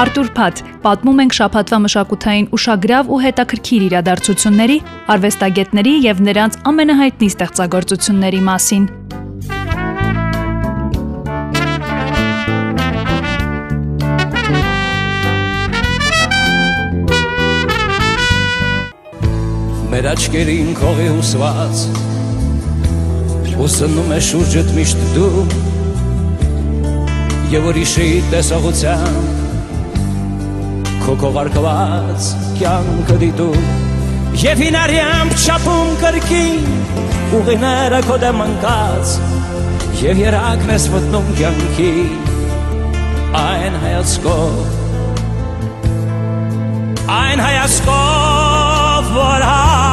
Արտուր Փաթ, պատմում ենք շփաթվա մշակութային ուշագրավ ու հետաքրքիր իրադարձությունների, արվեստագետների եւ նրանց ամենահայտնի ստեղծագործությունների մասին։ Մեր աչքերին քողի հուսված Ուսնում է շուրջդ միշտ դու Եվ ուրիշի տեսողության քո կողարկված կյանքը դիտում Եվ հինարյամբ չապում կրկին ուղիները քո դեմ ընկած Եվ երակն ես մտնում կյանքի այն հայացքով Այն հայացքով, որ համանկավ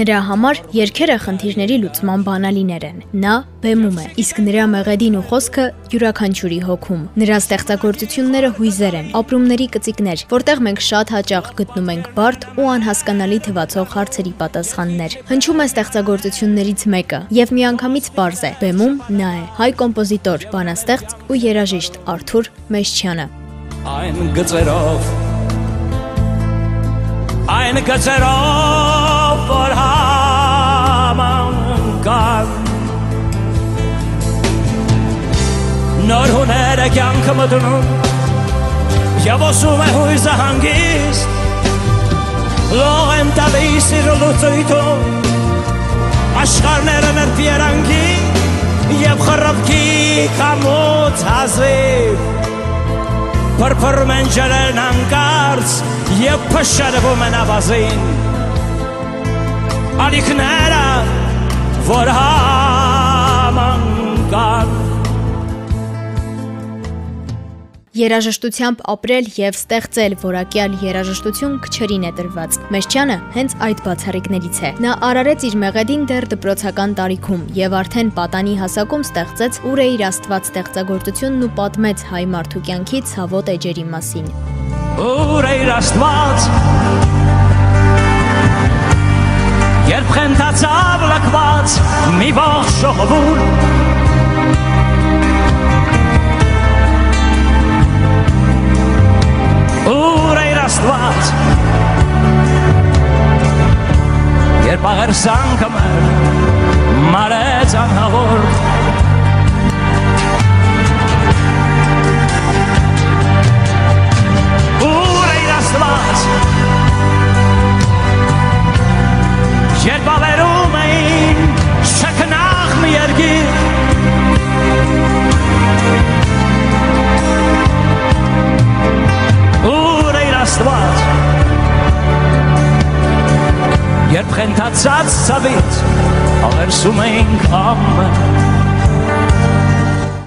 Նրա համար երկերը խնդիրների լուծման բանալիներ են։ Նա բեմում է, իսկ նրա մեղեդին ու խոսքը յուրաքանչյուրի հոգում։ Նրա ստեղծագործությունները հույզեր են, ապրումների կծիկներ, որտեղ մենք շատ հաճախ գտնում ենք բարդ ու անհասկանալի թվացող հարցերի պատասխաններ։ Հնչում է ստեղծագործություններից մեկը, եւ միանգամից པարզ է։ Բեմում նա է, հայ կոմպոզիտոր, բանաստեղծ ու երաժիշտ Արթուր Մեշչյանը։ Այն գծերով Այն գծերով որ համանկան Նոր հուները կյանքը մտնում Եվ ոսում է հույզը հանգիստ Լող եմ տալիս իր լուծույթում Աշխարները մեր պիերանքի Եվ խրվքի կամոց հազիվ Պրպրում են ջրերն անկարց Եվ պշարվում են ավազին ալիքները, որ համանկան Երաժշտությամբ ապրել եւ ստեղծել որակյալ երաժշտություն քչերին է տրված։ Մեշչյանը հենց այդ բացառիկներից է։ Նա արարեց իր մեղեդին դեռ դպրոցական տարիքում եւ արդեն պատանի հասակում ստեղծեց ուր է իր աստված ստեղծագործությունն ու պատմեց հայ մարդու կյանքի ցավոտ էջերի մասին։ Ուր է իր աստված խենթացավ լակված մի ողջ շողովուր Ուր էր աստված Երբ աղերսանքը մեր մարեց անհավոր Երբ խենթացած ծավից ավերսում էինք ամեն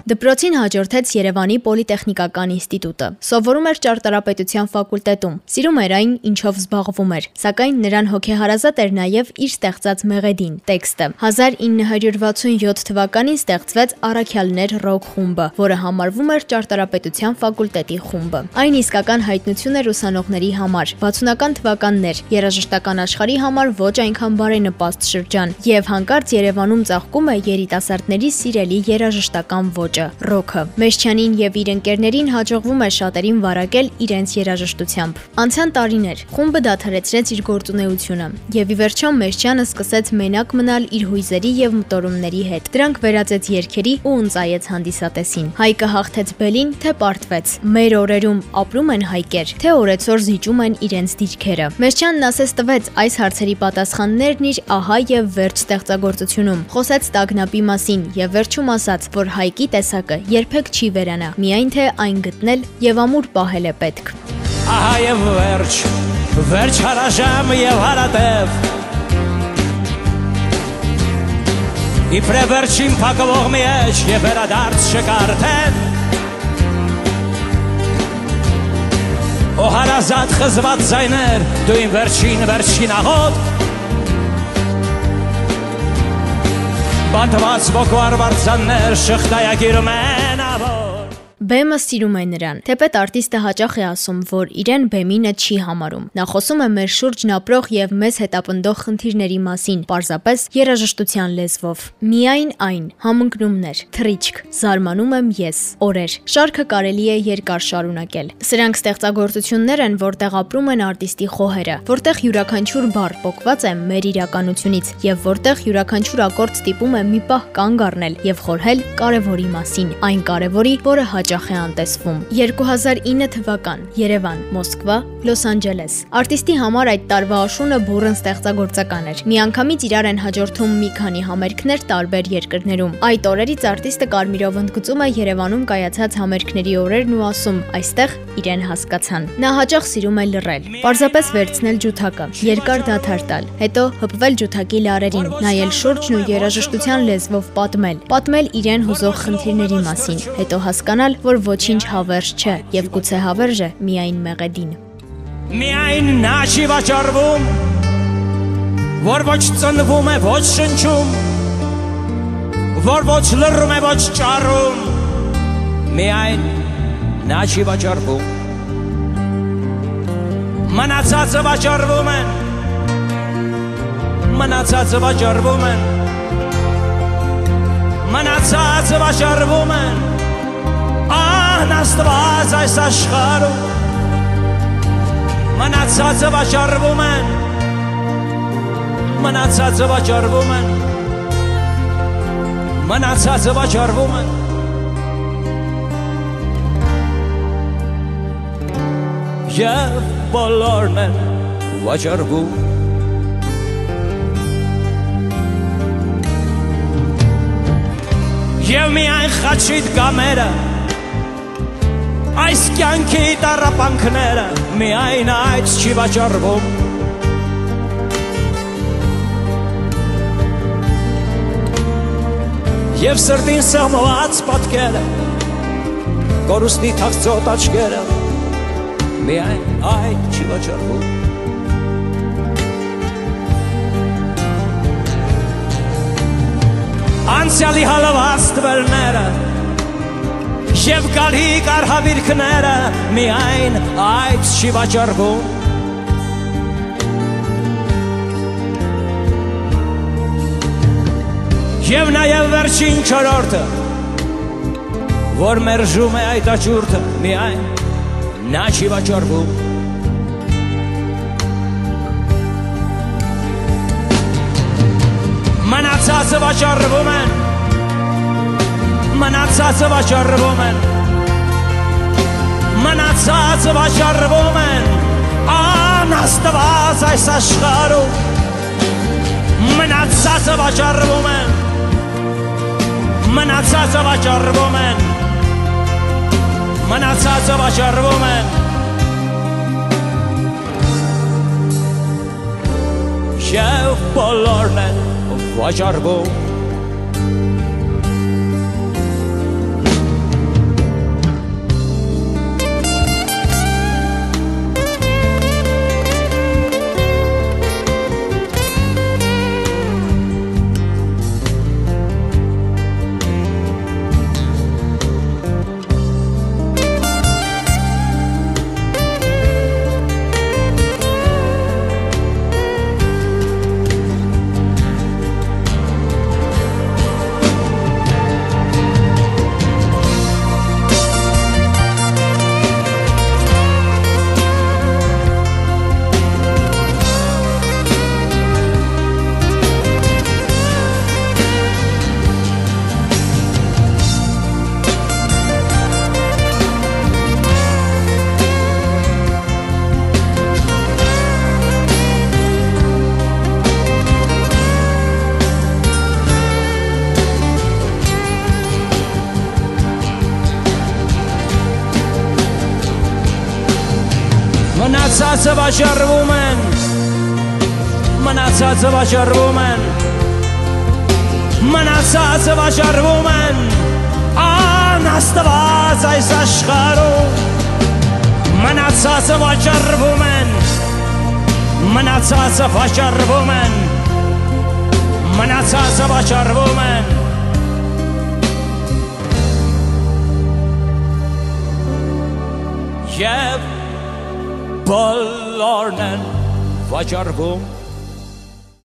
Դպրոցին հաջորդեց Երևանի Պոլիտեխնիկական ինստիտուտը։ Սովորում էր ճարտարապետության ֆակուլտետում։ Սիրում էր այն, ինչով զբաղվում էր, սակայն նրան հոգեհարազատ էր նաև իր ստեղծած մեղեդին, տեքստը։ 1967 թվականին ստեղծվեց Արաքյալներ ռոք խումբը, որը համարվում էր ճարտարապետության ֆակուլտետի խումբը։ Այն իսկական հայտնություն էր ուսանողների համար։ 60-ական թվականներ երաժշտական աշխարհի համար ոչ այնքան բարենպաստ շրջան, եւ հանկարծ Երևանում ծաղկում է երիտասարդների սիրելի երաժշտական ոճը ոճը՝ ռոքը։ Մեշչյանին եւ իր ընկերներին հաջողվում է շատերին վարակել իրենց երաժշտությամբ։ Անցան տարիներ, խումբը դադարեցրեց իր գործունեությունը եւ ի վերջո Մեշչյանը սկսեց մենակ մնալ իր հույզերի եւ մտորումների հետ։ Դրանք վերածեց երգերի ու ընծայեց հանդիսատեսին։ Հայկը հաղթեց Բելին, թե պարտվեց։ Մեր օրերում ապրում են հայկեր, թե օրեցօր զիջում են իրենց դիրքերը։ Մեշչյանն ասես տվեց այս հարցերի պատասխաններն իր ահա եւ վերջ ստեղծագործությունում։ Խոսեց տագնապի մասին եւ վերջում ասաց, որ հայկի տես տեսակը երբեք չի վերանա, միայն թե այն գտնել եւ ամուր պահել է պետք։ Ահա եւ վերջ, վերջ հարաժամ եւ հարատև։ Իբրե վերջին փակվող մի էջ եւ վերադարձ շկարթեն։ Օ հարազատ խզված զայներ, դու իմ վերջին վերջին աղոտ Բանտված ոգու արվարձաններ շղթայագիրում են ավոր Բեմը սիրում է նրան։ Թեպետ արտիստը հաճախ է ասում, որ իրեն բեմինը չի համարում։ Նա խոսում է մեր շուրջն ապրող եւ մեզ հետապնդող խնդիրների մասին, պարզապես երաժշտության լեզվով։ Միայն այն, համընկնումներ, թրիչք, զարմանում եմ ես, օրեր։ Շարքը կարելի է երկար շարունակել։ Սրանք ստեղծագործություններ են, որտեղ ապրում են արտիստի խոհերը, որտեղ յուրաքանչյուր բառ փոկված է մեր իրականությունից եւ որտեղ յուրաքանչյուր ակորդ ստիպում է մի պահ կանգ առնել եւ խորհել կարևորի մասին, այն կարևորի, որը հաճախ է անտեսվում։ 2009 թվական Երևան, Մոսկվա, Լոս Անջելես։ Արտիստի համար այդ տարվա աշունը բուրըն ստեղծագործական էր։ Միանգամից իրար են հաջորդում մի քանի համերգներ տարբեր երկրներում։ Այդ օրերից արտիստը Կարմիրով ընդգծում է Երևանում կայացած համերգների օրերն ու ասում. «Այստեղ իրեն հասկացան»։ Նա հաճախ սիրում է լռել, պարզապես վերցնել ջութակը, երկար դադար տալ, հետո հպվել ջութակի լարերին, նայել շուրջն ու երաժշտության լեզվով պատմել, պատմել իրեն հուզող խնդիրների մասին, հետո հասկանալ, որ ոչինչ հավերժ չէ եւ գուցե հավերժը միայն մեղեդին։ Միայն նա չի վաճառվում, որ ոչ ծնվում է, ոչ շնչում, որ ոչ լռում է, ոչ ճառում, միայն նա չի վաճառվում։ Մնացածը վաճառվում են, մնացածը վաճառվում են, մնացածը վաճառվում են, ահն աստված այս աշխարում, մնացածը վաճառվում են, մնացածը վաճառվում են, մնացածը վաճառվում են, Եվ բոլորն են վաճառվում Եվ միայն խաչիտ կամերը Այս կյանքի տարապանքները Միայն այդ չի վաճառվում Եվ սրտին սեղմված պատկերը Կորուստի թաղծոտ աչկերը Միայն այդ չի վաճառվում անցյալի հալված տվերները Եվ գալի կարհավիրքները միայն այդ չի վաճառվում Եվ նաև վերջին չորորդը Որ մերժում է այդ աճուրդը միայն նա չի վաճառվում Մնացածը վաճառվում են Մնացածը վաճառվում են Մնացածը վաճառվում են Անաստված այս աշխարհում Մնացածը վաճառվում են Մնացածը վաճառվում են Մնացածը վաճառվում են Եվ բոլորն են վաճառվում Մնացածը վաճառվում են Մնացածը վաճառվում են Մնացածը վաճառվում են Անաստված այս աշխարհում Մնացածը վաճառվում են Մնացածը վաճառվում են Մնացածը վաճառվում են եւ բոլորն են վաճառվում